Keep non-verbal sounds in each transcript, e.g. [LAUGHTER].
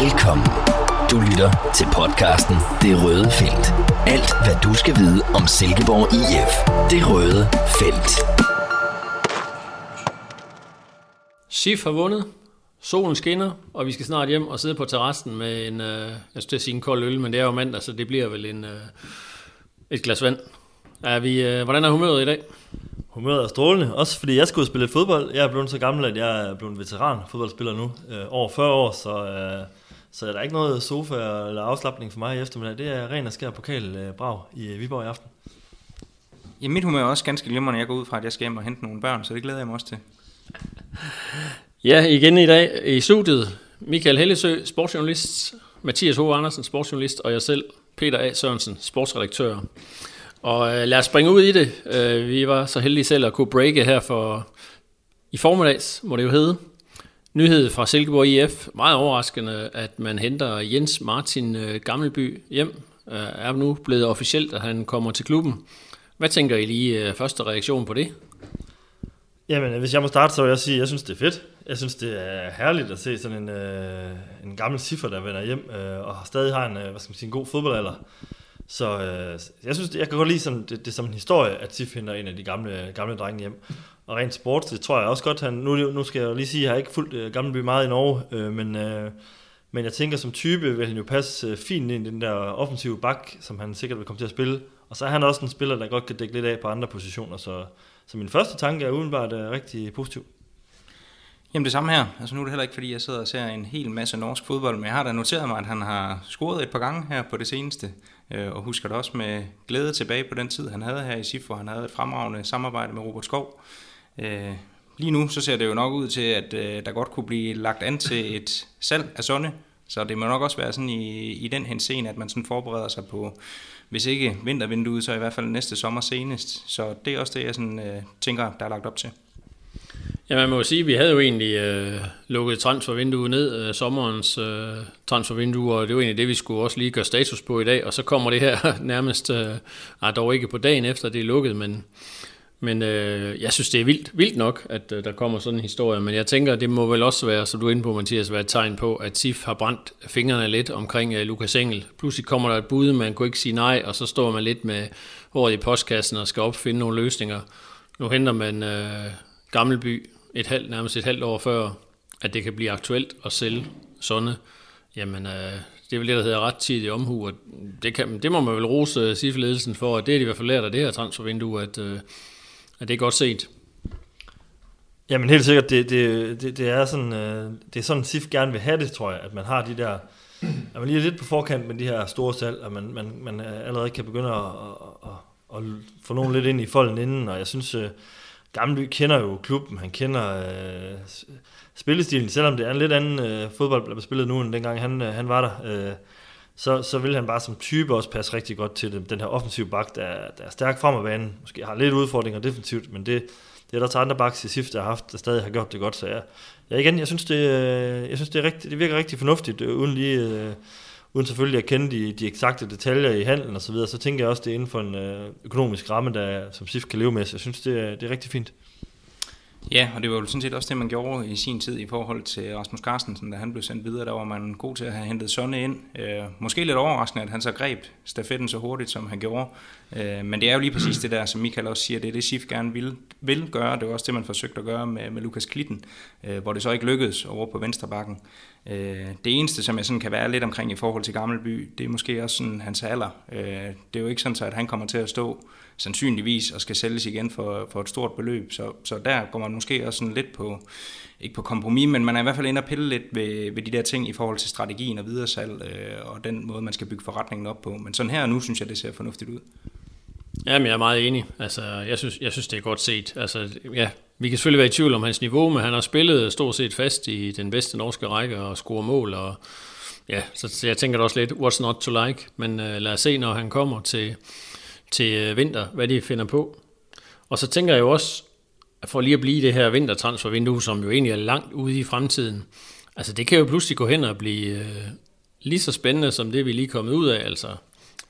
Velkommen. Du lytter til podcasten Det Røde Felt. Alt, hvad du skal vide om Silkeborg IF. Det Røde Felt. SIF har vundet, solen skinner, og vi skal snart hjem og sidde på terrassen med en, øh, jeg skulle sige en kold øl, men det er jo mandag, så det bliver vel en, øh, et glas vand. Er vi, øh, hvordan er humøret i dag? Humøret er strålende, også fordi jeg skulle spille fodbold. Jeg er blevet så gammel, at jeg er blevet veteran fodboldspiller nu, øh, over 40 år, så, øh, så er der ikke noget sofa eller afslappning for mig i eftermiddag. Det er ren og skær pokal øh, i øh, Viborg i aften. Ja, mit humør er også ganske glimrende. Jeg går ud fra, at jeg skal hjem og hente nogle børn, så det glæder jeg mig også til. [LAUGHS] Ja, igen i dag i studiet, Michael Hellesø, sportsjournalist, Mathias Hove Andersen, sportsjournalist, og jeg selv, Peter A. Sørensen, sportsredaktør. Og øh, lad os springe ud i det. Øh, vi var så heldige selv at kunne breake her for i formiddags, må det jo hedde. Nyhed fra Silkeborg IF. Meget overraskende, at man henter Jens Martin øh, Gammelby hjem. Øh, er nu blevet officielt, at han kommer til klubben. Hvad tænker I lige øh, første reaktion på det? Jamen, hvis jeg må starte, så vil jeg sige, at jeg synes, det er fedt. Jeg synes, det er herligt at se sådan en, øh, en gammel siffer, der vender hjem øh, og stadig har en, øh, hvad skal man sige, en god fodboldalder. Så øh, jeg synes, jeg kan godt lide sådan, det, det som en historie, at Sif henter en af de gamle, gamle drenge hjem. Og rent sport, det tror jeg også godt, han, nu, nu skal jeg lige sige, at jeg har ikke fulgt øh, Gamleby meget i Norge, øh, men, øh, men jeg tænker, som type vil han jo passe øh, fint ind i den der offensive bak, som han sikkert vil komme til at spille. Og så er han også en spiller, der godt kan dække lidt af på andre positioner, så, så min første tanke er udenbart øh, rigtig positiv. Jamen det samme her. Altså nu er det heller ikke, fordi jeg sidder og ser en hel masse norsk fodbold, men jeg har da noteret mig, at han har scoret et par gange her på det seneste. Øh, og husker det også med glæde tilbage på den tid, han havde her i SIF, hvor han havde et fremragende samarbejde med Robert Skov. Øh, lige nu så ser det jo nok ud til, at øh, der godt kunne blive lagt an til et salg af Sonne, så det må nok også være sådan i, i den henseende, at man sådan forbereder sig på, hvis ikke vintervinduet, så i hvert fald næste sommer senest. Så det er også det, jeg sådan, øh, tænker, der er lagt op til. Ja, man må jo sige, at vi havde jo egentlig øh, lukket transfervinduet ned, øh, sommerens øh, transfervindue, og det var egentlig det, vi skulle også lige gøre status på i dag, og så kommer det her [LAUGHS] nærmest, øh, nej, dog ikke på dagen efter, det er lukket, men, men øh, jeg synes, det er vildt, vildt nok, at øh, der kommer sådan en historie, men jeg tænker, det må vel også være, som du er inde på, Mathias, være et tegn på, at SIF har brændt fingrene lidt omkring øh, Lukas Engel. Pludselig kommer der et bud, man kunne ikke sige nej, og så står man lidt med håret i postkassen og skal opfinde nogle løsninger. Nu henter man... Øh, Gammelby et halvt, nærmest et halvt år før, at det kan blive aktuelt at sælge Sonne, jamen øh, det er vel det, der hedder ret tidig omhu, og det, kan, det må man vel rose øh, SIF-ledelsen for, at det er de i hvert fald lært af det her transfervindue, at, øh, at det er godt set. Jamen helt sikkert, det, det, det, det er sådan, øh, det er sådan SIF gerne vil have det, tror jeg, at man har de der, at man lige er lidt på forkant med de her store salg, at man, man, man allerede kan begynde at, at, at, at få nogen lidt ind i folden inden, og jeg synes, øh, Gammelby kender jo klubben, han kender øh, spillestilen, selvom det er en lidt anden øh, fodbold, der bliver spillet nu, end dengang han, øh, han var der. Øh, så, så vil han bare som type også passe rigtig godt til dem. den her offensive bak, der, der er stærk frem af banen. Måske har lidt udfordringer defensivt, men det, det er der også andre baks i SIF, der har haft, der stadig har gjort det godt. Så jeg, ja, igen, jeg synes, det, øh, jeg synes det, er rigtig, det virker rigtig fornuftigt, øh, uden lige... Øh, uden selvfølgelig at kende de, de eksakte detaljer i handlen og så videre, så tænker jeg også, det er inden for en øh, økonomisk ramme, der, som SIF kan leve med. Så jeg synes, det er, det er rigtig fint. Ja, og det var jo sådan set også det, man gjorde i sin tid i forhold til Rasmus Carstensen, da han blev sendt videre. Der var man god til at have hentet Sonne ind. Øh, måske lidt overraskende, at han så greb stafetten så hurtigt, som han gjorde. Øh, men det er jo lige præcis det der, som Michael også siger, det er det, SIF gerne vil, vil gøre. Det var også det, man forsøgte at gøre med, med Lukas Klitten, øh, hvor det så ikke lykkedes over på venstre bakken. Øh, det eneste, som jeg sådan kan være lidt omkring i forhold til Gammelby, det er måske også sådan hans alder. Øh, det er jo ikke sådan, at han kommer til at stå sandsynligvis og skal sælges igen for, for et stort beløb. Så, så der går man måske også sådan lidt på, ikke på kompromis, men man er i hvert fald inde og pille lidt ved, ved de der ting i forhold til strategien og videresalg øh, og den måde, man skal bygge forretningen op på. Men sådan her nu synes jeg, det ser fornuftigt ud. Jamen, jeg er meget enig. Altså, jeg synes, jeg synes det er godt set. Altså, ja, vi kan selvfølgelig være i tvivl om hans niveau, men han har spillet stort set fast i den bedste norske række og score mål, og ja, så jeg tænker da også lidt, what's not to like, men øh, lad os se, når han kommer til, til øh, vinter, hvad de finder på. Og så tænker jeg jo også, at for lige at blive det her vintertransfervindue, som jo egentlig er langt ude i fremtiden, altså det kan jo pludselig gå hen og blive øh, lige så spændende, som det vi lige er kommet ud af. Altså,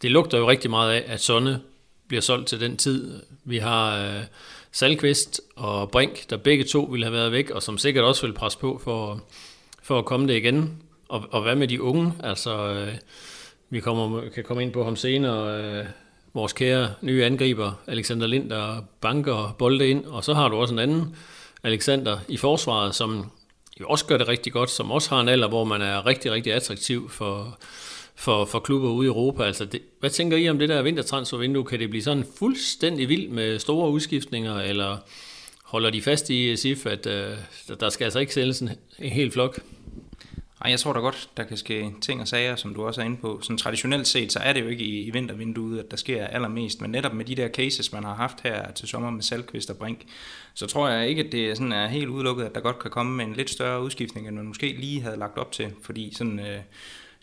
det lugter jo rigtig meget af, at Sonne bliver solgt til den tid. Vi har Øh, Salkvist og Brink, der begge to ville have været væk, og som sikkert også vil presse på for, for at komme det igen. og, og hvad med de unge? Altså, øh, vi kommer, kan komme ind på ham senere. Øh, vores kære nye angriber, Alexander Lind, der banker bolde ind, og så har du også en anden Alexander i forsvaret, som jo også gør det rigtig godt, som også har en alder, hvor man er rigtig, rigtig attraktiv for, for, for klubber ude i Europa. Altså det, hvad tænker I om det der vintertransfervindue? Kan det blive sådan fuldstændig vildt med store udskiftninger, eller holder de fast i øh, SIF, at uh, der skal altså ikke sælges en, en hel flok? Ej, jeg tror da godt, der kan ske ting og sager, som du også er inde på. Sådan traditionelt set, så er det jo ikke i, i vintervinduet, at der sker allermest, men netop med de der cases, man har haft her til sommer med Salkvist og Brink, så tror jeg ikke, at det sådan er helt udelukket, at der godt kan komme med en lidt større udskiftning, end man måske lige havde lagt op til, fordi sådan... Øh,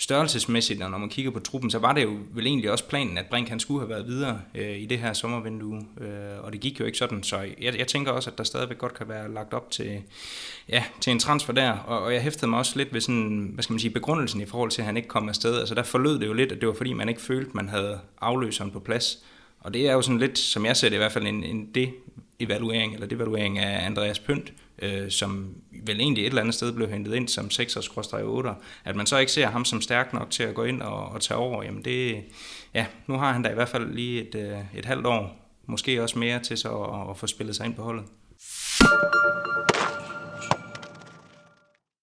størrelsesmæssigt, og når man kigger på truppen, så var det jo vel egentlig også planen, at Brink han skulle have været videre øh, i det her sommervindue, øh, og det gik jo ikke sådan, så jeg, jeg tænker også, at der stadigvæk godt kan være lagt op til, ja, til en transfer der, og, og jeg hæftede mig også lidt ved sådan, hvad skal man sige, begrundelsen i forhold til, at han ikke kom afsted, altså der forlød det jo lidt, at det var fordi, man ikke følte, man havde afløseren på plads, og det er jo sådan lidt, som jeg ser det i hvert fald, en, en det evaluering, eller devaluering af Andreas Pynt, øh, som vel egentlig et eller andet sted blev hentet ind som 6'er-8'er, at man så ikke ser ham som stærk nok til at gå ind og, og tage over, jamen det, ja, nu har han da i hvert fald lige et, øh, et halvt år, måske også mere til så at, at få spillet sig ind på holdet.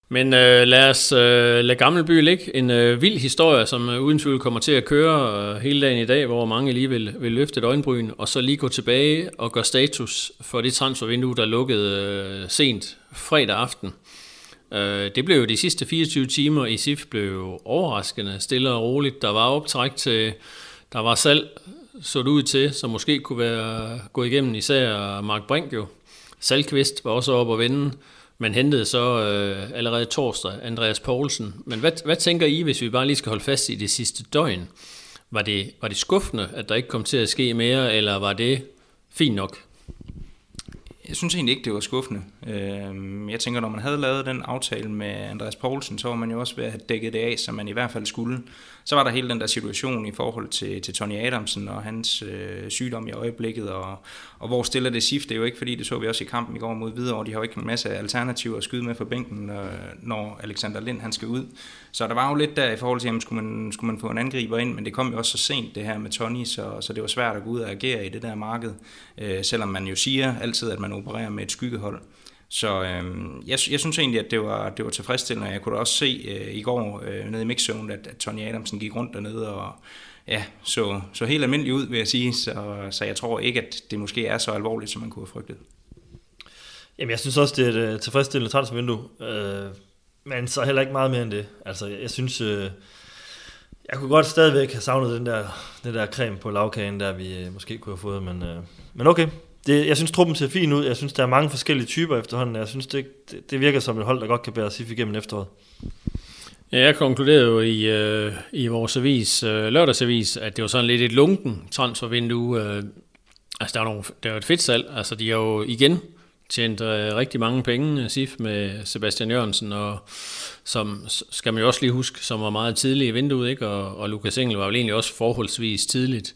Men øh, lad os øh, lade Gammelby ligge. En øh, vild historie, som øh, uden tvivl kommer til at køre øh, hele dagen i dag, hvor mange lige vil, vil løfte et øjenbryn, og så lige gå tilbage og gøre status for det transfervindue, der lukkede øh, sent fredag aften. Øh, det blev jo de sidste 24 timer i SIF blev overraskende stille og roligt. Der var optræk til, der var salg, så det ud til, som måske kunne være gået igennem især Mark Brink jo. Salkvist var også oppe at vende. Man hentede så øh, allerede torsdag Andreas Poulsen. Men hvad, hvad tænker I, hvis vi bare lige skal holde fast i det sidste døgn? Var det, var det skuffende, at der ikke kom til at ske mere, eller var det fint nok? Jeg synes egentlig ikke, det var skuffende. Øhm, jeg tænker, når man havde lavet den aftale med Andreas Poulsen, så var man jo også ved at have dækket det af, som man i hvert fald skulle. Så var der hele den der situation i forhold til, til Tony Adamsen og hans øh, sygdom i øjeblikket, og, og hvor stiller det SIF? Det er jo ikke, fordi det så vi også i kampen i går mod Hvidovre. og de har jo ikke en masse alternativer at skyde med for bænken, øh, når Alexander Lind han skal ud. Så der var jo lidt der i forhold til, jamen, skulle man, skulle man få en angriber ind, men det kom jo også så sent, det her med Tony, så, så det var svært at gå ud og agere i det der marked, øh, selvom man jo siger altid, at man opererer med et skyggehold. Så øhm, jeg, jeg synes egentlig, at det var, det var tilfredsstillende, jeg kunne da også se øh, i går øh, nede i mixzone, at, at Tony Adamsen gik rundt dernede og ja, så, så helt almindelig ud, vil jeg sige. Så, så jeg tror ikke, at det måske er så alvorligt, som man kunne have frygtet. Jamen, jeg synes også, det er et uh, tilfredsstillende transfervindue. øh, men så heller ikke meget mere end det. Altså, jeg, jeg synes... Øh, jeg kunne godt stadigvæk have savnet den der, den der creme på lavkagen, der vi øh, måske kunne have fået, men, øh, men okay, det, jeg synes, truppen ser fin ud. Jeg synes, der er mange forskellige typer efterhånden. Jeg synes, det, det, det virker som et hold, der godt kan bære SIF igennem efteråret. Ja, jeg konkluderede jo i, øh, i vores avis, øh, lørdagsavis, at det var sådan lidt et lunken transfervindue. Øh, altså, der er, nogle, der er et fedt salg. Altså, de har jo igen tjent øh, rigtig mange penge, øh, SIF, med Sebastian Jørgensen, og som skal man jo også lige huske, som var meget tidlig i vinduet, ikke? Og, og Lukas Engel var vel egentlig også forholdsvis tidligt.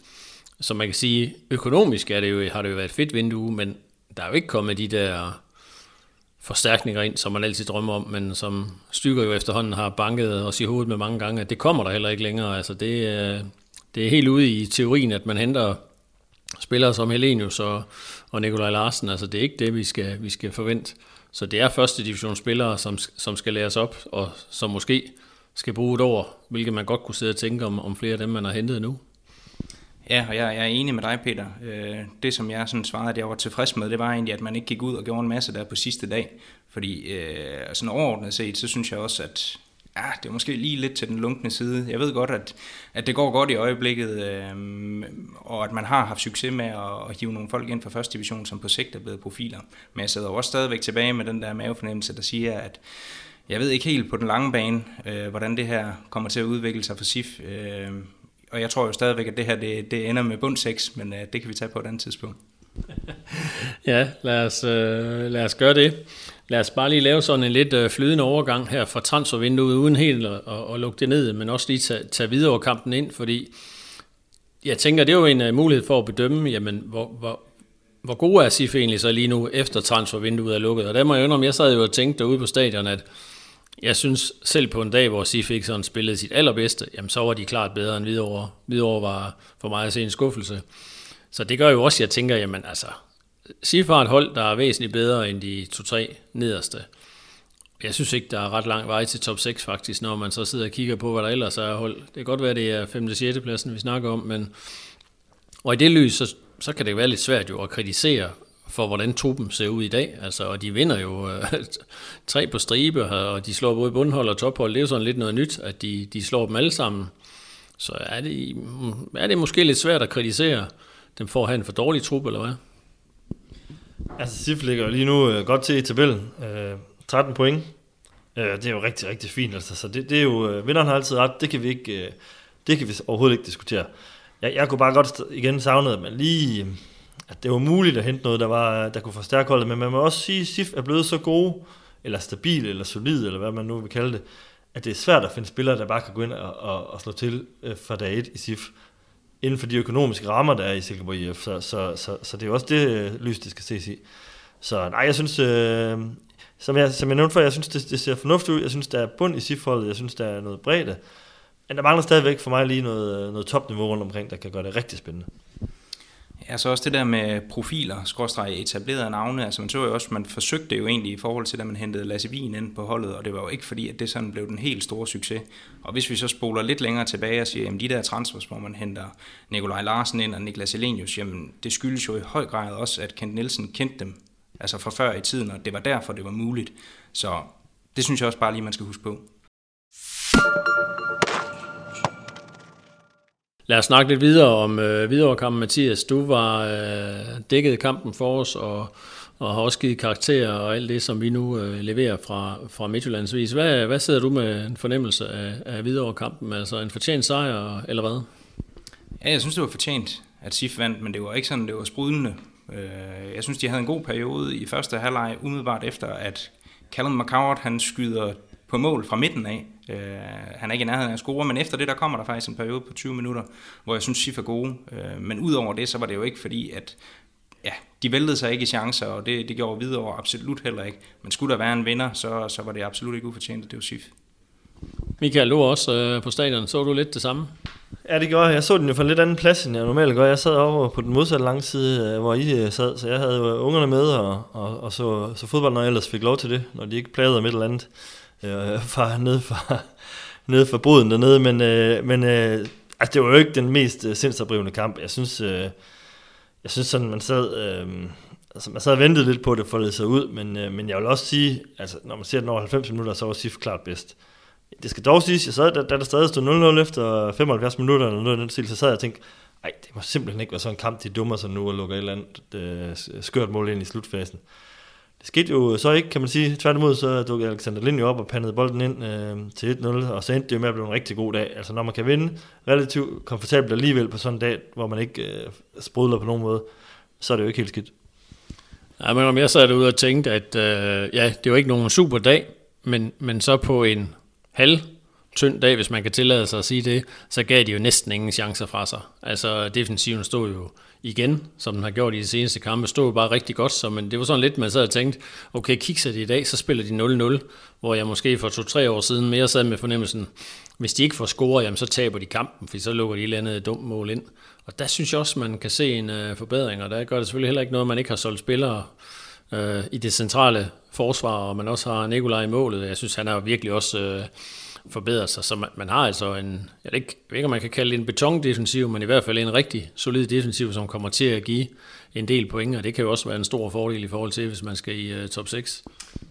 Så man kan sige, økonomisk er det jo, har det jo været et fedt vindue, men der er jo ikke kommet de der forstærkninger ind, som man altid drømmer om, men som Stykker jo efterhånden har banket os i hovedet med mange gange, at det kommer der heller ikke længere. Altså det, øh, det er helt ude i teorien, at man henter spillere som Helenius og, og Nikolaj Larsen. Altså det er ikke det, vi skal, vi skal forvente. Så det er første divisionsspillere, som, som skal læres op, og som måske skal bruge et år, hvilket man godt kunne sidde og tænke om, om flere af dem, man har hentet nu. Ja, og jeg, jeg er enig med dig, Peter. Øh, det, som jeg sådan svarede, at jeg var tilfreds med, det var egentlig, at man ikke gik ud og gjorde en masse der på sidste dag. Fordi øh, sådan overordnet set, så synes jeg også, at ja, det er måske lige lidt til den lunkne side. Jeg ved godt, at, at det går godt i øjeblikket, øh, og at man har haft succes med at, at hive nogle folk ind fra første division, som på sigt er blevet profiler. Men jeg sidder også stadigvæk tilbage med den der mavefornemmelse, der siger, at jeg ved ikke helt på den lange bane, øh, hvordan det her kommer til at udvikle sig for SIF. Øh, og jeg tror jo stadigvæk, at det her det, det ender med bund 6, men øh, det kan vi tage på et andet tidspunkt. [LAUGHS] ja, lad os, øh, lad os gøre det. Lad os bare lige lave sådan en lidt øh, flydende overgang her fra transfervinduet, uden helt at, at, at lukke det ned, men også lige tage, tage videre over kampen ind, fordi jeg tænker, det er jo en uh, mulighed for at bedømme, jamen, hvor, hvor, hvor god er SIF egentlig så lige nu, efter transfervinduet er lukket. Og der må jeg om jeg sad jo og tænkte derude på stadion, at jeg synes selv på en dag, hvor Sif ikke sådan spillede sit allerbedste, jamen så var de klart bedre end Hvidovre. Hvidovre var for mig at se en skuffelse. Så det gør jo også, at jeg tænker, jamen altså, Sif har et hold, der er væsentligt bedre end de to-tre nederste. Jeg synes ikke, der er ret lang vej til top 6 faktisk, når man så sidder og kigger på, hvad der ellers er hold. Det kan godt være, det er 5. og 6. pladsen, vi snakker om, men og i det lys, så, så kan det være lidt svært jo at kritisere for, hvordan truppen ser ud i dag. Altså, og de vinder jo øh, [LAUGHS] tre på stribe, og de slår både bundhold og tophold. Det er jo sådan lidt noget nyt, at de, de slår dem alle sammen. Så er det, er det måske lidt svært at kritisere dem for at have en for dårlig trup, eller hvad? Altså, SIF ligger lige nu øh, godt til i tabellen. Øh, 13 point. Øh, det er jo rigtig, rigtig fint. Altså. Så det, det er jo, øh, vinderen har altid ret. Det kan vi ikke, øh, det kan vi overhovedet ikke diskutere. Jeg, jeg kunne bare godt igen savne, at man lige at det var muligt at hente noget, der, var, der kunne forstærke holdet, men man må også sige, at SIF er blevet så gode, eller stabil, eller solid, eller hvad man nu vil kalde det, at det er svært at finde spillere, der bare kan gå ind og, og, og slå til øh, fra dag 1 i SIF, inden for de økonomiske rammer, der er i Silkeborg IF. Så, så, så, så det er jo også det øh, lys, det skal ses i. Så nej, jeg synes, øh, som, jeg, som jeg nævnte før, jeg synes, det, det ser fornuftigt ud. Jeg synes, der er bund i SIF-holdet. Jeg synes, der er noget bredde. Men der mangler stadigvæk for mig lige noget, øh, noget topniveau rundt omkring, der kan gøre det rigtig spændende altså også det der med profiler, skråstrej etablerede navne, altså man så jo også, man forsøgte jo egentlig i forhold til, da man hentede Lasse Wien ind på holdet, og det var jo ikke fordi, at det sådan blev den helt store succes. Og hvis vi så spoler lidt længere tilbage og siger, jamen de der transfers, hvor man henter Nikolaj Larsen ind og Niklas Elenius, jamen det skyldes jo i høj grad også, at Kent Nielsen kendte dem, altså fra før i tiden, og det var derfor, det var muligt. Så det synes jeg også bare lige, man skal huske på. Lad os snakke lidt videre om øh, viderekampen, Mathias. Du var øh, dækket kampen for os, og, og har også givet karakterer og alt det, som vi nu øh, leverer fra, fra Midtjyllandsvis. Hvad, hvad sidder du med en fornemmelse af, af viderekampen? Altså en fortjent sejr, eller hvad? Ja, jeg synes, det var fortjent, at SIF vandt, men det var ikke sådan, det var sprudende. Øh, jeg synes, de havde en god periode i første halvleg, umiddelbart efter, at Callum McCoward, han skyder på mål fra midten af. Øh, han er ikke i nærheden af at score, men efter det, der kommer der faktisk en periode på 20 minutter, hvor jeg synes, Sif er gode. Øh, men udover det, så var det jo ikke fordi, at ja, de væltede sig ikke i chancer, og det, det gjorde videre over absolut heller ikke. Men skulle der være en vinder, så, så var det absolut ikke ufortjent, at det var Sif. Michael, du var også øh, på stadion. Så du lidt det samme? Ja, det gjorde jeg. Jeg så den jo fra en lidt anden plads, end jeg normalt gør. Jeg sad over på den modsatte lange side, øh, hvor I øh, sad, så jeg havde ungerne med og, og, og så, så fodbold, når jeg ellers fik lov til det, når de ikke plagede med et eller andet øh, fra, nede, fra, nede fra boden dernede, men, øh, men øh, altså, det var jo ikke den mest øh, sindsoprivende kamp. Jeg synes, øh, jeg synes sådan, man sad, øh, altså, man sad og ventede lidt på, at det foldede sig ud, men, øh, men jeg vil også sige, altså, når man ser den over 90 minutter, så var SIF klart bedst. Det skal dog siges, jeg sad, da, da der stadig stod 0-0 efter 75 minutter, eller noget den stil, så sad jeg og tænkte, ej, det må simpelthen ikke være sådan en kamp, de dummer sig nu og lukker et eller andet øh, skørt mål ind i slutfasen. Det skete jo så ikke, kan man sige. Tværtimod så dukkede Alexander Lind jo op og pandede bolden ind øh, til 1-0, og så endte det jo med at blive en rigtig god dag. Altså når man kan vinde relativt komfortabelt alligevel på sådan en dag, hvor man ikke øh, sprudler på nogen måde, så er det jo ikke helt skidt. Ja, men om jeg sad derude og tænkte, at øh, ja, det var ikke nogen super dag, men, men så på en halv tynd dag, hvis man kan tillade sig at sige det, så gav de jo næsten ingen chancer fra sig. Altså defensiven stod jo igen, som den har gjort i de seneste kampe, stod bare rigtig godt, så men det var sådan lidt, man sad og tænkte, okay, kigger de i dag, så spiller de 0-0, hvor jeg måske for to-tre år siden mere sad med fornemmelsen, hvis de ikke får score, jamen så taber de kampen, for så lukker de et eller andet dumt mål ind. Og der synes jeg også, man kan se en uh, forbedring, og der gør det selvfølgelig heller ikke noget, man ikke har solgt spillere uh, i det centrale forsvar, og man også har Nikolaj i målet. Jeg synes, han har virkelig også... Uh, forbedre sig. Så man, man har altså en, jeg ved, ikke, jeg ved ikke, om man kan kalde det en betondefensiv, men i hvert fald en rigtig solid defensiv, som kommer til at give en del point, og det kan jo også være en stor fordel i forhold til, hvis man skal i uh, top 6.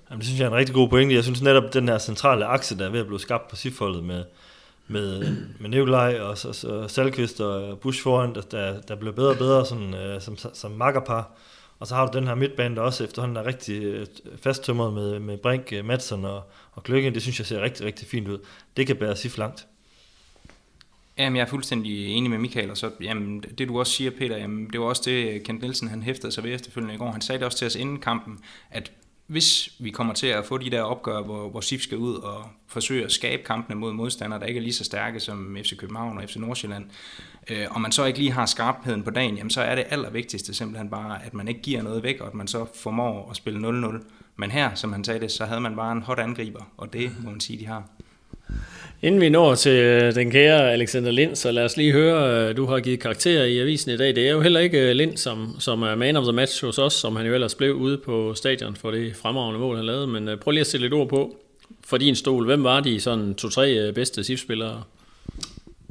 Jamen, det synes jeg er en rigtig god pointe. Jeg synes netop, den her centrale akse, der er ved at blive skabt på sifoldet med, med, med Nikolaj og så, så Salkvist og Bush foran, der, der bliver bedre og bedre sådan, uh, som, som makkerpar. Og så har du den her midtbane, der også efterhånden er rigtig øh, fasttømret med, med Brink, øh, Madsen og, og Kløkken. Det synes jeg ser rigtig, rigtig fint ud. Det kan bære sig langt. Jamen, jeg er fuldstændig enig med Michael, og så, jamen, det du også siger, Peter, jamen, det var også det, Kent Nielsen han hæftede sig ved efterfølgende i går. Han sagde det også til os inden kampen, at hvis vi kommer til at få de der opgør, hvor, hvor SIF skal ud og forsøge at skabe kampene mod modstandere, der ikke er lige så stærke som FC København og FC Nordsjælland, øh, og man så ikke lige har skarpheden på dagen, jamen så er det allervigtigste simpelthen bare, at man ikke giver noget væk, og at man så formår at spille 0-0. Men her, som han sagde det, så havde man bare en hot angriber, og det må man sige, de har. Inden vi når til øh, den kære Alexander Lind, så lad os lige høre, øh, du har givet karakter i avisen i dag. Det er jo heller ikke øh, Lind, som, som er man of the match hos os, som han jo ellers blev ude på stadion for det fremragende mål, han lavede. Men prøv lige at sætte lidt ord på for din stol. Hvem var de sådan to-tre bedste SIF-spillere?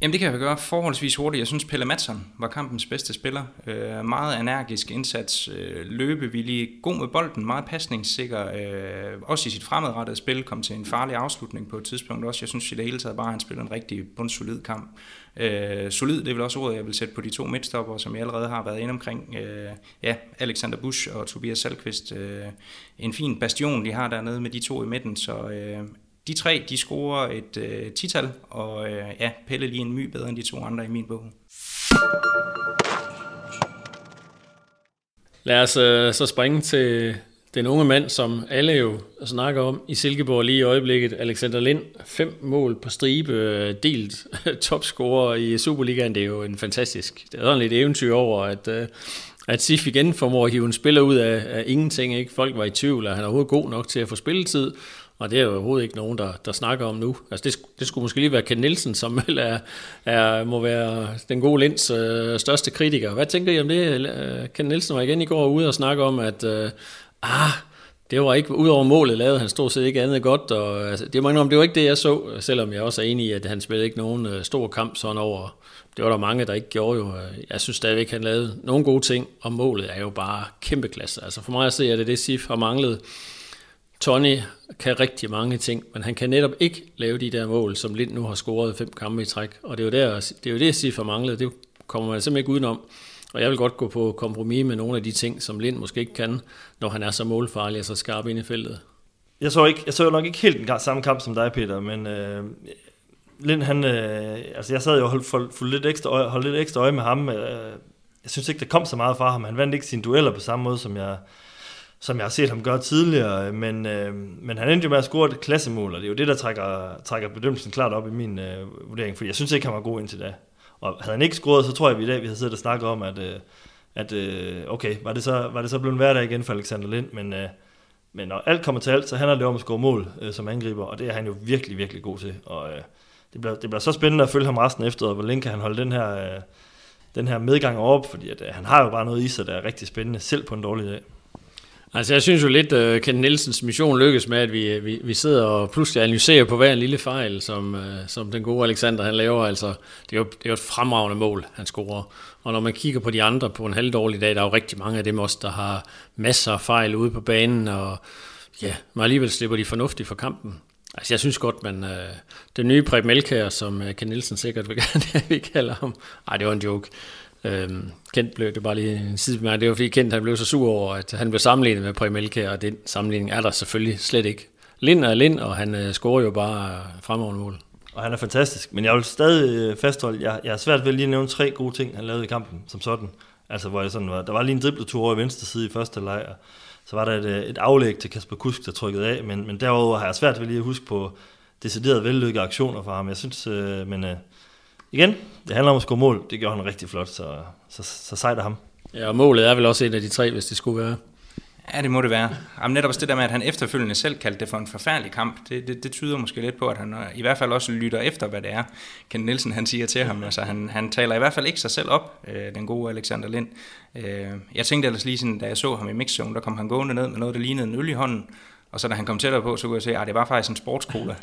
Jamen det kan jeg gøre forholdsvis hurtigt. Jeg synes Pelle Madsen var kampens bedste spiller. Øh, meget energisk indsats, øh, løbevillig, god med bolden, meget pasningssikker. Øh, også i sit fremadrettede spil kom til en farlig afslutning på et tidspunkt også. Jeg synes i det hele taget bare, at han spiller en rigtig bundsolid kamp. Øh, solid, det er vel også ordet, jeg vil sætte på de to midtstopper, som jeg allerede har været inde omkring. Øh, ja, Alexander Busch og Tobias Salkvist. Øh, en fin bastion, de har dernede med de to i midten, så øh, de tre, de scorer et øh, tital, og øh, ja, Pelle lige en my bedre end de to andre i min bog. Lad os øh, så springe til den unge mand, som alle jo snakker om i Silkeborg lige i øjeblikket, Alexander Lind. Fem mål på stribe, øh, delt [LAUGHS] topscorer i Superligaen. Det er jo en fantastisk, det er sådan lidt eventyr over, at, øh, at Sif igen formår at hive en spiller ud af, af ingenting. Ikke? Folk var i tvivl, at han er overhovedet god nok til at få spilletid, og det er jo overhovedet ikke nogen, der, der snakker om nu. Altså det, det skulle måske lige være Ken Nielsen, som [LAUGHS] er, er, må være den gode Linds øh, største kritiker. Hvad tænker I om det? Øh, Ken Nielsen var igen i går ude og snakke om, at øh, ah, det var ikke, udover målet lavede han stort set ikke andet godt, og altså, det, må om, det var ikke det, jeg så, selvom jeg også er enig i, at han spillede ikke nogen øh, stor kamp sådan over. Det var der mange, der ikke gjorde jo. Jeg synes stadigvæk, han lavede nogle gode ting, og målet er jo bare kæmpe klasse. Altså for mig at se, at det det, Sif har manglet. Tony kan rigtig mange ting, men han kan netop ikke lave de der mål, som Lind nu har scoret fem kampe i træk. Og det er jo, der, det, er jo det, Sif har manglet. Det kommer man simpelthen ikke udenom. Og jeg vil godt gå på kompromis med nogle af de ting, som Lind måske ikke kan, når han er så målfarlig og så skarp ind i feltet. Jeg så, ikke, jeg så nok ikke helt den samme kamp som dig, Peter, men øh, Lind, han, øh, altså jeg sad jo og holdt, holdt, lidt ekstra øje, holdt lidt ekstra øje med ham. Øh, jeg synes ikke, der kom så meget fra ham. Han vandt ikke sine dueller på samme måde, som jeg, som jeg har set ham gøre tidligere, men, øh, men han endte jo med at score et klassemål, og det er jo det, der trækker, trækker bedømmelsen klart op i min øh, vurdering, for jeg synes ikke, han var god indtil da. Og havde han ikke scoret, så tror jeg, at vi i dag vi havde siddet og snakket om, at, øh, at øh, okay, var det, så, var det så blevet en hverdag igen for Alexander Lind, men, øh, men når alt kommer til alt, så handler det om at score mål øh, som angriber, og det er han jo virkelig, virkelig god til. Og øh, det, bliver, det bliver så spændende at følge ham resten efter, og hvor længe kan han holde den her, øh, den her medgang op, fordi at, øh, han har jo bare noget i sig, der er rigtig spændende, selv på en dårlig dag. Altså jeg synes jo lidt, øh, at uh, Ken Nielsens mission lykkes med, at vi, øh, vi, vi sidder og pludselig analyserer på hver en lille fejl, som, uh, som den gode Alexander han laver. Altså, det, er jo, det er jo et fremragende mål, han scorer. Og når man kigger på de andre på en halvdårlig dag, der er jo rigtig mange af dem også, der har masser af fejl ude på banen, og ja, men alligevel slipper de fornuftigt for kampen. Altså jeg synes godt, man, uh, den nye Preben Elkær, som uh, Ken Nielsen sikkert vil gerne [LAUGHS] vi kalder ham, ej det var en joke, Øhm, Kent blev det bare lige en sidebemærkning, det var fordi Kent han blev så sur over, at han blev sammenlignet med Prem Elke, og den sammenligning er der selvfølgelig slet ikke. Lind er Lind, og han øh, scorer jo bare øh, fremover mål. Og han er fantastisk, men jeg vil stadig øh, fastholde, jeg, jeg har svært ved lige at nævne tre gode ting, han lavede i kampen, som sådan. Altså, hvor jeg sådan var, der var lige en dribletur over i venstre side i første leg, og så var der et, øh, et aflæg til Kasper Kusk, der trykkede af, men, men derover har jeg svært ved lige at huske på deciderede vellykkede aktioner fra ham. Jeg synes, øh, men øh, igen, det handler om at score mål. Det gjorde han rigtig flot, så, så, så sejter ham. Ja, og målet er vel også et af de tre, hvis det skulle være. Ja, det må det være. Jamen, netop også det der med, at han efterfølgende selv kaldte det for en forfærdelig kamp, det, det, det tyder måske lidt på, at han i hvert fald også lytter efter, hvad det er, Ken Nielsen han siger til ham. Altså, han, han taler i hvert fald ikke sig selv op, øh, den gode Alexander Lind. Øh, jeg tænkte ellers lige sådan, da jeg så ham i mixzone, der kom han gående ned med noget, der lignede en øl i hånden, og så da han kom tættere på, så kunne jeg se, at det var faktisk en sportskola.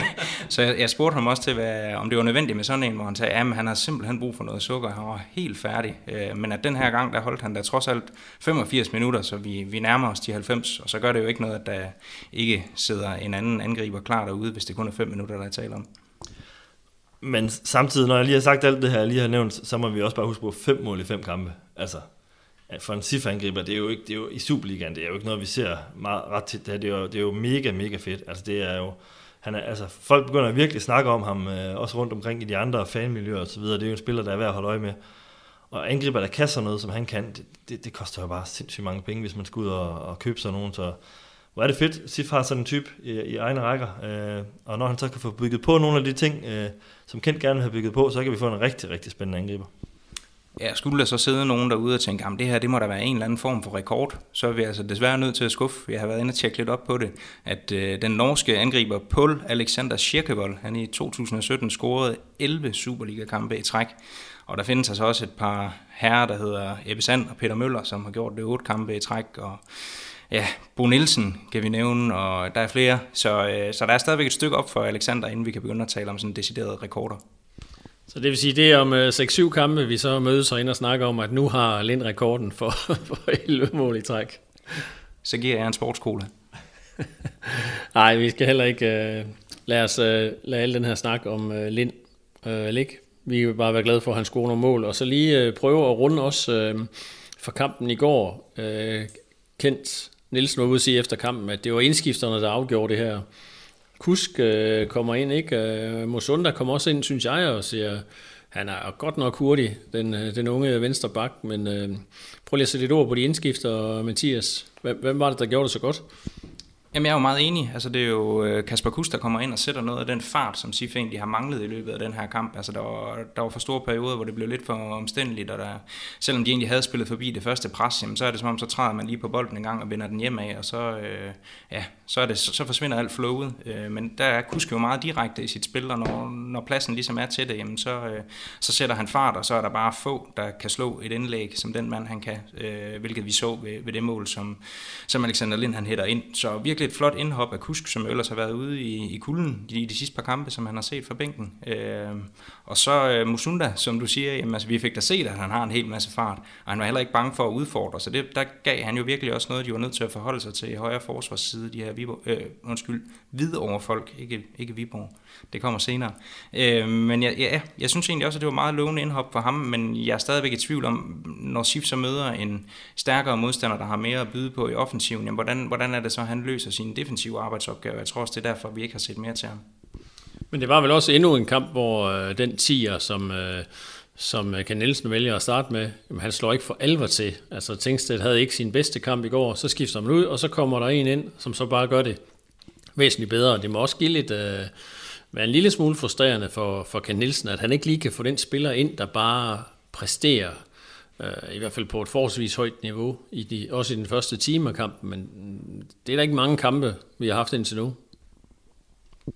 [LAUGHS] så jeg, jeg spurgte ham også til, hvad, om det var nødvendigt med sådan en, hvor han sagde, at han har simpelthen brug for noget sukker, han var helt færdig. Øh, men at den her gang, der holdt han da trods alt 85 minutter, så vi, vi nærmer os de 90, og så gør det jo ikke noget, at der ikke sidder en anden angriber klar derude, hvis det kun er 5 minutter, der er tale om. Men samtidig, når jeg lige har sagt alt det her, jeg lige har nævnt, så må vi også bare huske på fem mål i fem kampe. Altså, for en SIF-angriber, det er jo ikke, det er jo i Superligaen, det er jo ikke noget, vi ser meget ret tit. Det er, jo, det er jo mega, mega fedt. Altså det er jo, han er, altså folk begynder at virkelig snakke om ham, øh, også rundt omkring i de andre fanmiljøer og så videre. Det er jo en spiller, der er værd at holde øje med. Og angriber, der kaster noget, som han kan, det, det, det koster jo bare sindssygt mange penge, hvis man skal ud og, og købe sådan nogen. Så hvor er det fedt, Sif har sådan en type i, i egne rækker, øh, og når han så kan få bygget på nogle af de ting, øh, som Kent gerne vil have bygget på, så kan vi få en rigtig, rigtig spændende angriber. Ja, skulle der så sidde nogen derude og tænke, at det her det må da være en eller anden form for rekord, så er vi altså desværre nødt til at skuffe. Jeg har været inde og tjekke lidt op på det, at øh, den norske angriber Paul Alexander Schirkevold, han i 2017 scorede 11 Superliga-kampe i træk. Og der findes altså også et par herrer, der hedder Ebbe Sand og Peter Møller, som har gjort det otte kampe i træk, og ja, Bo Nielsen kan vi nævne, og der er flere. Så, øh, så der er stadigvæk et stykke op for Alexander, inden vi kan begynde at tale om sådan deciderede rekorder. Så det vil sige, det er om 6-7 kampe, vi så mødes og ind og snakker om, at nu har Lind rekorden for, [LAUGHS] for 11 mål i træk. Så giver jeg en sportskola. [LAUGHS] Nej, vi skal heller ikke uh, lade os uh, lade al den her snak om uh, Lind uh, ligge. Vi vil bare være glade for, at han scorer nogle mål. Og så lige uh, prøve at runde os uh, for kampen i går. Uh, Kent Nielsen var ude at sige efter kampen, at det var indskifterne, der afgjorde det her. Kusk øh, kommer ind, ikke? Øh, Mosunda kommer også ind, synes jeg, og siger, han er godt nok hurtig, den, øh, den unge venstre bak, men øh, prøv lige at sætte et ord på de indskifter, Mathias. Hvem, hvem var det, der gjorde det så godt? Jamen, jeg er jo meget enig. Altså, det er jo øh, Kasper Kuss, der kommer ind og sætter noget af den fart, som Sif egentlig har manglet i løbet af den her kamp. Altså, der var, der var for store perioder, hvor det blev lidt for omstændeligt, og der, selvom de egentlig havde spillet forbi det første pres, jamen, så er det som om, så træder man lige på bolden en gang og vender den hjem af, og så, øh, ja, så, er det, så forsvinder alt flowet. Øh, men der er Kusk jo meget direkte i sit spil, og når, når pladsen ligesom er til det, jamen, så, øh, så sætter han fart, og så er der bare få, der kan slå et indlæg, som den mand han kan, øh, hvilket vi så ved, ved det mål, som, som Alexander Lind han hætter ind. Så virkelig virkelig et flot indhop af Kusk, som ellers har været ude i, i kulden i de sidste par kampe, som han har set fra bænken. Øh, og så øh, Musunda, som du siger, jamen, altså, vi fik da set, at han har en hel masse fart, og han var heller ikke bange for at udfordre, så det, der gav han jo virkelig også noget, de var nødt til at forholde sig til i højre forsvarsside, de her Viborg, øh, undskyld, over folk, ikke, ikke Viborg. Det kommer senere. Øh, men jeg, ja, jeg synes egentlig også, at det var meget lovende indhop for ham, men jeg er stadigvæk i tvivl om, når Sif så møder en stærkere modstander, der har mere at byde på i offensiven, jamen, hvordan, hvordan er det så, at han løser sine defensive arbejdsopgaver? Jeg tror også, det er derfor, vi ikke har set mere til ham. Men det var vel også endnu en kamp, hvor øh, den tiger, som, øh, som øh, Ken Nielsen vælger at starte med, jamen, han slår ikke for alvor til. Altså Tingsted havde ikke sin bedste kamp i går, så skifter man ud, og så kommer der en ind, som så bare gør det væsentligt bedre. Det må også give lidt, øh, være en lille smule frustrerende for, for Ken Nielsen, at han ikke lige kan få den spiller ind, der bare præsterer, Øh, i hvert fald på et forholdsvis højt niveau, i de, også i den første time af kampen, men det er da ikke mange kampe, vi har haft indtil nu.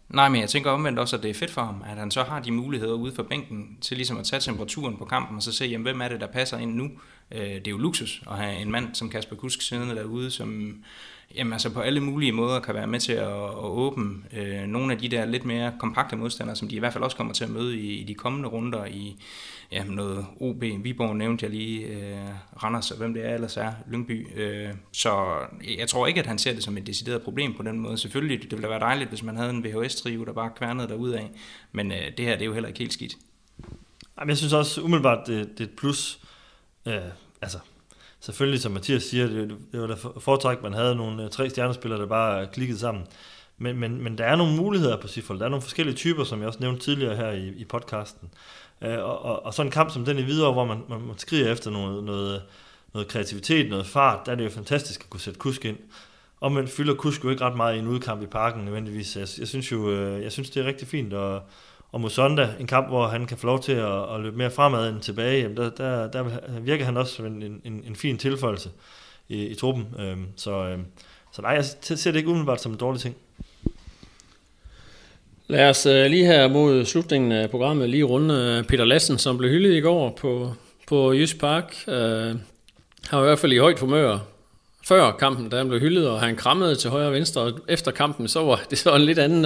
Nej, men jeg tænker omvendt også, at det er fedt for ham, at han så har de muligheder ude for bænken til ligesom at tage temperaturen på kampen, og så se, jamen, hvem er det, der passer ind nu. Øh, det er jo luksus at have en mand som Kasper Kusk siddende derude, som jamen, altså på alle mulige måder kan være med til at, at åbne øh, nogle af de der lidt mere kompakte modstandere, som de i hvert fald også kommer til at møde i, i de kommende runder i jamen noget OB. Viborg nævnte jeg lige, øh, Randers og hvem det er ellers er, Lyngby. Øh, så jeg tror ikke, at han ser det som et decideret problem på den måde. Selvfølgelig, det ville da være dejligt, hvis man havde en VHS-trive, der bare kværnede af, men øh, det her det er jo heller ikke helt skidt. Jamen, jeg synes også umiddelbart, det, det er et plus. Øh, altså, selvfølgelig, som Mathias siger, det, det var da foretræk, man havde nogle øh, tre stjernespillere, der bare klikkede sammen. Men, men, men der er nogle muligheder på Sifold. Der er nogle forskellige typer, som jeg også nævnte tidligere her i, i podcasten. Øh, og, og, og sådan en kamp som den i videre, hvor man, man, man skriger efter noget, noget, noget kreativitet, noget fart, der er det jo fantastisk at kunne sætte kusk ind. Og man fylder kusk jo ikke ret meget i en udkamp i parken nødvendigvis. Jeg, jeg synes jo, øh, jeg synes det er rigtig fint, og, og mod søndag, en kamp, hvor han kan få lov til at, at løbe mere fremad end tilbage, jamen der, der, der virker han også som en, en, en fin tilføjelse i, i truppen. Øhm, så, øhm, så nej, jeg ser det ikke umiddelbart som en dårlig ting. Lad os øh, lige her mod slutningen af programmet lige runde øh, Peter Lassen, som blev hyldet i går på, på Jysk Park. Øh, uh, han var i hvert fald i højt humør før kampen, da han blev hyldet, og han krammede til højre og venstre, og efter kampen, så var [LAUGHS] det så en lidt anden,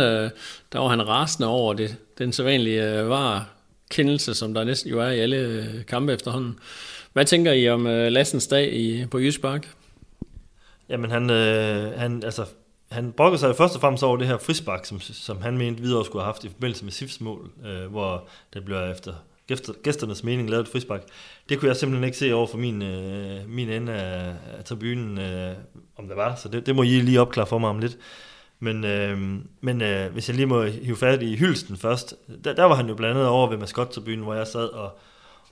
der var han rasende over det, den sædvanlige var kendelse, som der næsten jo er i alle kampe efterhånden. Hvad tænker I om Lassens dag i, på Jysk Park? Jamen han, øh, han, altså, han brokkede sig først og fremmest over det her frispark, som, som han mente videre skulle have haft i forbindelse med Sifs mål, øh, hvor det blev efter gæsternes mening lavet et frispark. Det kunne jeg simpelthen ikke se over for min, øh, min ende af, af tribunen, øh, om det var, så det, det må I lige opklare for mig om lidt. Men, øh, men øh, hvis jeg lige må hive fat i hylsten først, der, der var han jo blandet over ved maskottribunen, hvor jeg sad og,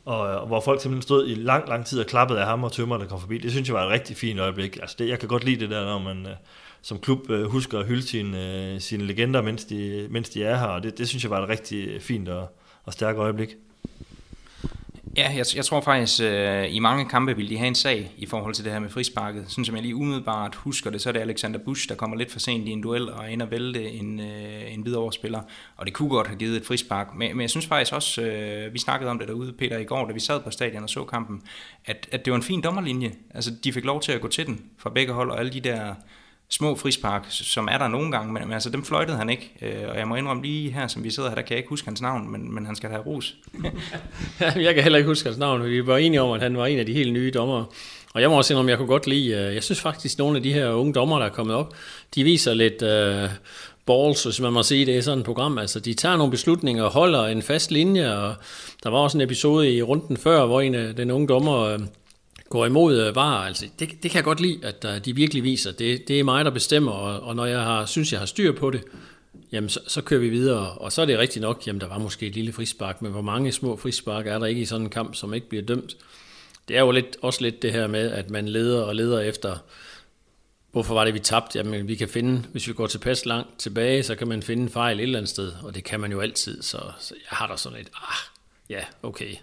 og, og hvor folk simpelthen stod i lang, lang tid og klappede af ham og tømmer, der kom forbi. Det synes jeg var et rigtig fint øjeblik. Altså det, jeg kan godt lide det der, når man, øh, som klub øh, husker at hylde sine, øh, sine legender, mens de, mens de er her, og det, det synes jeg var et rigtig fint og, og stærkt øjeblik. Ja, jeg, jeg tror faktisk, øh, i mange kampe vil de have en sag i forhold til det her med frisparket. Sådan som jeg lige umiddelbart husker det, så er det Alexander Busch, der kommer lidt for sent i en duel og ender vælte en, øh, en videre spiller. Og det kunne godt have givet et frispark. Men, men jeg synes faktisk også, øh, vi snakkede om det derude, Peter, i går, da vi sad på stadion og så kampen, at, at det var en fin dommerlinje. Altså, de fik lov til at gå til den fra begge hold, og alle de der små frispark, som er der nogle gange, men, men altså dem fløjtede han ikke, øh, og jeg må indrømme lige her, som vi sidder her, der kan jeg ikke huske hans navn, men, men han skal have ros. [LAUGHS] jeg kan heller ikke huske hans navn, vi var enige om, at han var en af de helt nye dommere, og jeg må også indrømme, jeg kunne godt lide, øh, jeg synes faktisk, at nogle af de her unge dommer, der er kommet op, de viser lidt uh, balls, hvis man må sige det i sådan et program, altså de tager nogle beslutninger og holder en fast linje, og der var også en episode i runden før, hvor en af den unge dommer, øh, går imod øh, varer. var, altså det, det kan jeg godt lide, at øh, de virkelig viser, det, det er mig, der bestemmer, og, og når jeg har, synes, jeg har styr på det, jamen så, så kører vi videre, og så er det rigtigt nok, jamen der var måske et lille frispark, men hvor mange små frispark er der ikke i sådan en kamp, som ikke bliver dømt? Det er jo lidt, også lidt det her med, at man leder og leder efter, hvorfor var det, vi tabte? Jamen vi kan finde, hvis vi går tilpas langt tilbage, så kan man finde en fejl et eller andet sted, og det kan man jo altid, så, så jeg har da sådan et, ah, ja, okay,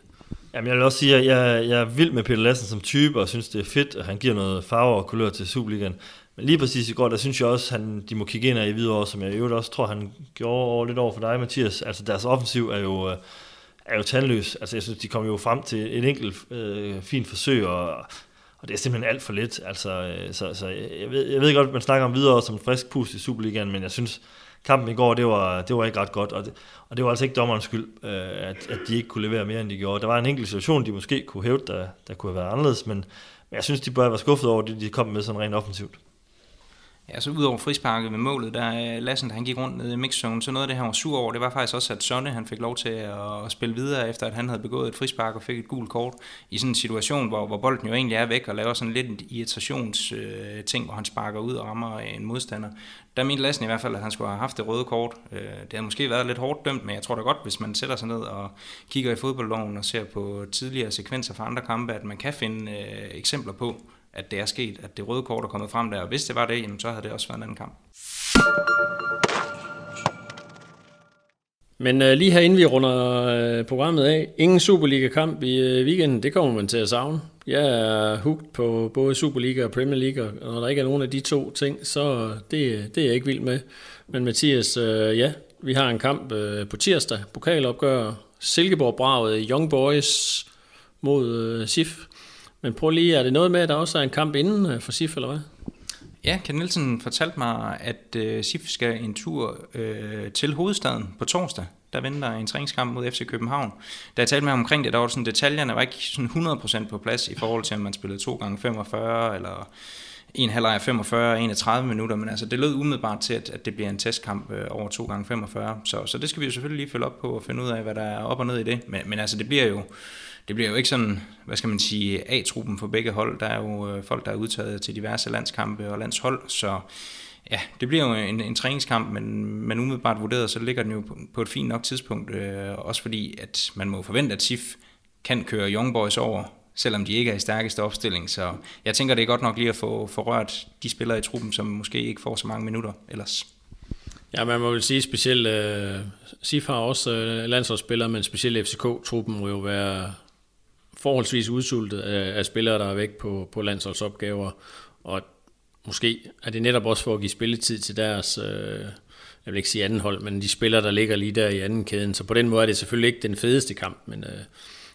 Jamen, jeg vil også sige, at jeg, jeg er vild med Peter Lassen som type, og synes, det er fedt, at han giver noget farve og kulør til Superligaen. Men lige præcis i går, der synes jeg også, at han, de må kigge ind i videre, som jeg i øvrigt også tror, han gjorde over, lidt over for dig, Mathias. Altså, deres offensiv er jo, øh, er jo tandløs. Altså, jeg synes, de kommer jo frem til et enkelt øh, fint forsøg, og, og det er simpelthen alt for lidt. Altså, øh, så, så jeg, ved, jeg ved godt, at man snakker om videre som frisk pust i Superligaen, men jeg synes, kampen i går, det var, det var ikke ret godt, og det, og det var altså ikke dommerens skyld, øh, at, at de ikke kunne levere mere, end de gjorde. Der var en enkelt situation, de måske kunne hæve, der, der kunne have været anderledes, men, men jeg synes, de bør være skuffet over det, de kom med sådan rent offensivt. Ja, så udover frisparket med målet, der øh, Lassen, der han gik rundt nede i mixzone, så noget af det, han var sur over, det var faktisk også, at Sonne, han fik lov til at spille videre, efter at han havde begået et frispark og fik et gult kort, i sådan en situation, hvor, hvor bolden jo egentlig er væk, og laver sådan lidt en irritationsting, øh, ting, hvor han sparker ud og rammer øh, en modstander. Der mente Lassen i hvert fald, at han skulle have haft det røde kort. Øh, det havde måske været lidt hårdt dømt, men jeg tror da godt, hvis man sætter sig ned og kigger i fodboldloven og ser på tidligere sekvenser fra andre kampe, at man kan finde øh, eksempler på, at det er sket, at det røde kort er kommet frem der. Og hvis det var det, jamen, så havde det også været en anden kamp. Men uh, lige herinde vi runder uh, programmet af, ingen Superliga-kamp i uh, weekenden, det kommer man til at savne. Jeg er hugt på både Superliga og Premier League, og når der ikke er nogen af de to ting, så det, det er jeg ikke vild med. Men Mathias, uh, ja, vi har en kamp uh, på tirsdag, pokalopgør, Silkeborg-braget, Young Boys mod uh, SIF. Men prøv lige, er det noget med, at der også er en kamp inden øh, for SIF, eller hvad? Ja, Ken Nielsen fortalte mig, at øh, SIF skal en tur øh, til hovedstaden på torsdag. Der venter en træningskamp mod FC København. Da jeg talte med ham omkring det, der var sådan, detaljerne var ikke sådan 100% på plads i forhold til, om man spillede 2 gange 45 eller en halvleg 45, 31 minutter, men altså det lød umiddelbart til, at, at det bliver en testkamp øh, over 2 gange 45, så, så det skal vi jo selvfølgelig lige følge op på og finde ud af, hvad der er op og ned i det, men, men altså det bliver jo det bliver jo ikke sådan, hvad skal man sige, A-truppen for begge hold. Der er jo øh, folk, der er udtaget til diverse landskampe og landshold, så ja, det bliver jo en, en træningskamp, men, men umiddelbart vurderet, så ligger den jo på, på et fint nok tidspunkt, øh, også fordi, at man må forvente, at SIF kan køre Young Boys over, selvom de ikke er i stærkeste opstilling. Så jeg tænker, det er godt nok lige at få, få rørt de spillere i truppen, som måske ikke får så mange minutter ellers. Ja, man må vel sige specielt, uh, SIF har også uh, landsholdsspillere, men specielt FCK-truppen må jo være forholdsvis udsultet af, af spillere, der er væk på, på landsholdsopgaver, og måske er det netop også for at give spilletid til deres, øh, jeg vil ikke sige anden hold, men de spillere, der ligger lige der i anden kæden. Så på den måde er det selvfølgelig ikke den fedeste kamp, men øh,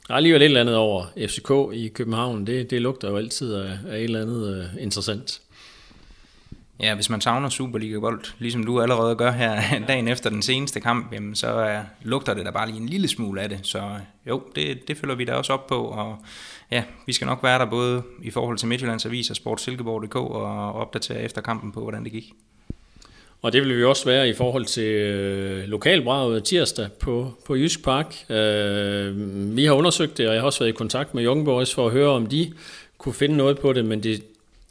der er alligevel et eller andet over FCK i København. Det, det lugter jo altid af, af et eller andet øh, interessant. Ja, hvis man savner Superliga-bold, ligesom du allerede gør her [LAUGHS] dagen efter den seneste kamp, jamen, så er, lugter det da bare lige en lille smule af det. Så øh, jo, det, det følger vi da også op på, og ja, vi skal nok være der både i forhold til Midtjyllands Avis og Sportsilkeborg.dk og opdatere efter kampen på, hvordan det gik. Og det vil vi også være i forhold til øh, lokalbraget tirsdag på, på Jysk Park. Øh, vi har undersøgt det, og jeg har også været i kontakt med Young Boys for at høre, om de kunne finde noget på det, men det,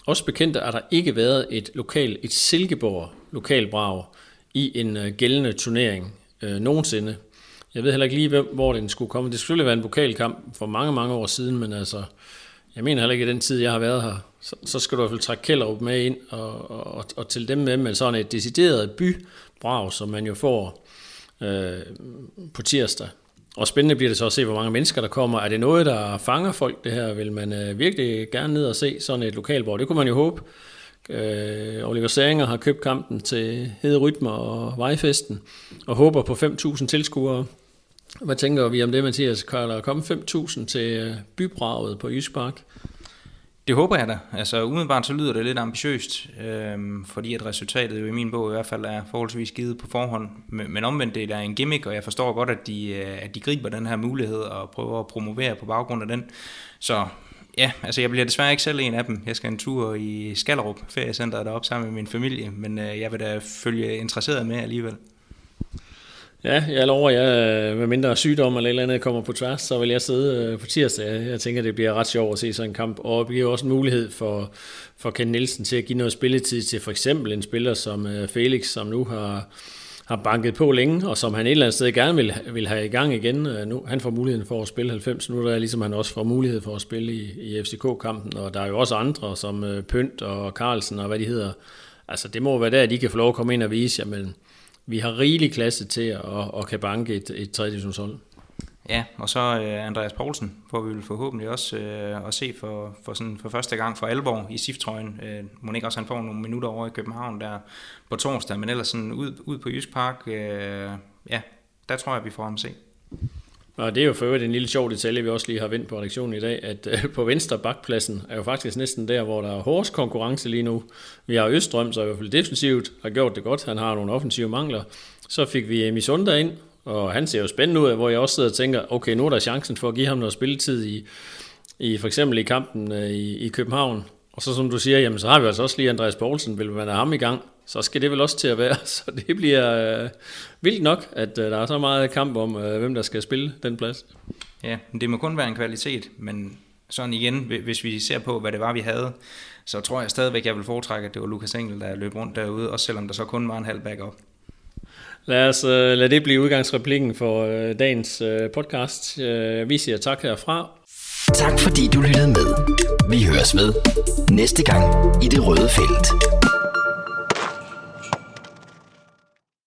også bekendt er der ikke været et lokal, et Silkeborg lokalbrag i en øh, gældende turnering øh, nogensinde. Jeg ved heller ikke lige, hvem, hvor den skulle komme. Det skulle selvfølgelig være en pokalkamp for mange, mange år siden, men altså, jeg mener heller ikke, at den tid, jeg har været her, så, så skal du i hvert fald trække Kjellerup med ind og, og, og til dem med med sådan et decideret bybrag, som man jo får øh, på tirsdag. Og spændende bliver det så at se, hvor mange mennesker der kommer. Er det noget, der fanger folk, det her? Vil man øh, virkelig gerne ned og se sådan et lokalborg? Det kunne man jo håbe. Øh, Oliver Særinger har købt kampen til Hede Rytmer og Vejfesten, og håber på 5.000 tilskuere. Hvad tænker vi om det, Mathias? Kan der komme 5.000 til øh, bybraget på Jysk Park? Det håber jeg da. Altså umiddelbart så lyder det lidt ambitiøst, øh, fordi at resultatet jo i min bog i hvert fald er forholdsvis givet på forhånd. Men, men omvendt det er en gimmick, og jeg forstår godt, at de, øh, at de griber den her mulighed og prøver at promovere på baggrund af den. Så ja, altså jeg bliver desværre ikke selv en af dem. Jeg skal en tur i Skallerup feriecenteret deroppe sammen med min familie, men øh, jeg vil da følge interesseret med alligevel. Ja, jeg lover, jeg øh, med mindre sygdom eller et eller andet kommer på tværs, så vil jeg sidde øh, på tirsdag. Jeg tænker, det bliver ret sjovt at se sådan en kamp, og det giver også en mulighed for, for Ken Nielsen til at give noget spilletid til for eksempel en spiller som øh, Felix, som nu har, har banket på længe, og som han et eller andet sted gerne vil, vil have i gang igen. Nu, han får muligheden for at spille 90, nu er ligesom han også får mulighed for at spille i, i FCK-kampen, og der er jo også andre som Pønt og Carlsen og hvad de hedder. Altså det må være der, at de kan få lov at komme ind og vise, jamen, vi har rigelig klasse til at, at kan banke et, et 3. divisionshold. Ja, og så uh, Andreas Poulsen får vi vil forhåbentlig også uh, at se for, for, sådan, for første gang for alvor i SIF-trøjen. Uh, må ikke også han får nogle minutter over i København der på torsdag, men ellers sådan ud, ud på Jysk Park, uh, ja, der tror jeg, vi får ham at se. Og det er jo for øvrigt en lille sjov detalje, vi også lige har vendt på redaktionen i dag, at øh, på venstre bakpladsen er jo faktisk næsten der, hvor der er hårdest konkurrence lige nu. Vi har Østrøm, så i hvert fald defensivt har gjort det godt. Han har nogle offensive mangler. Så fik vi Misunda ind, og han ser jo spændende ud, hvor jeg også sidder og tænker, okay, nu er der chancen for at give ham noget spilletid i, i for eksempel i kampen øh, i, i København. Og så som du siger, jamen så har vi altså også lige Andreas Poulsen, vil man have ham i gang, så skal det vel også til at være. [LAUGHS] Så det bliver øh, vildt nok, at øh, der er så meget kamp om, øh, hvem der skal spille den plads. Ja, det må kun være en kvalitet, men sådan igen, hvis vi ser på, hvad det var, vi havde, så tror jeg stadigvæk, jeg vil foretrække, at det var Lukas Engel, der løb rundt derude, også selvom der så kun var en halv backup. Lad os uh, lade det blive udgangsreplikken for uh, dagens uh, podcast. Uh, vi siger tak herfra. Tak fordi du lyttede med. Vi høres med næste gang i det røde felt.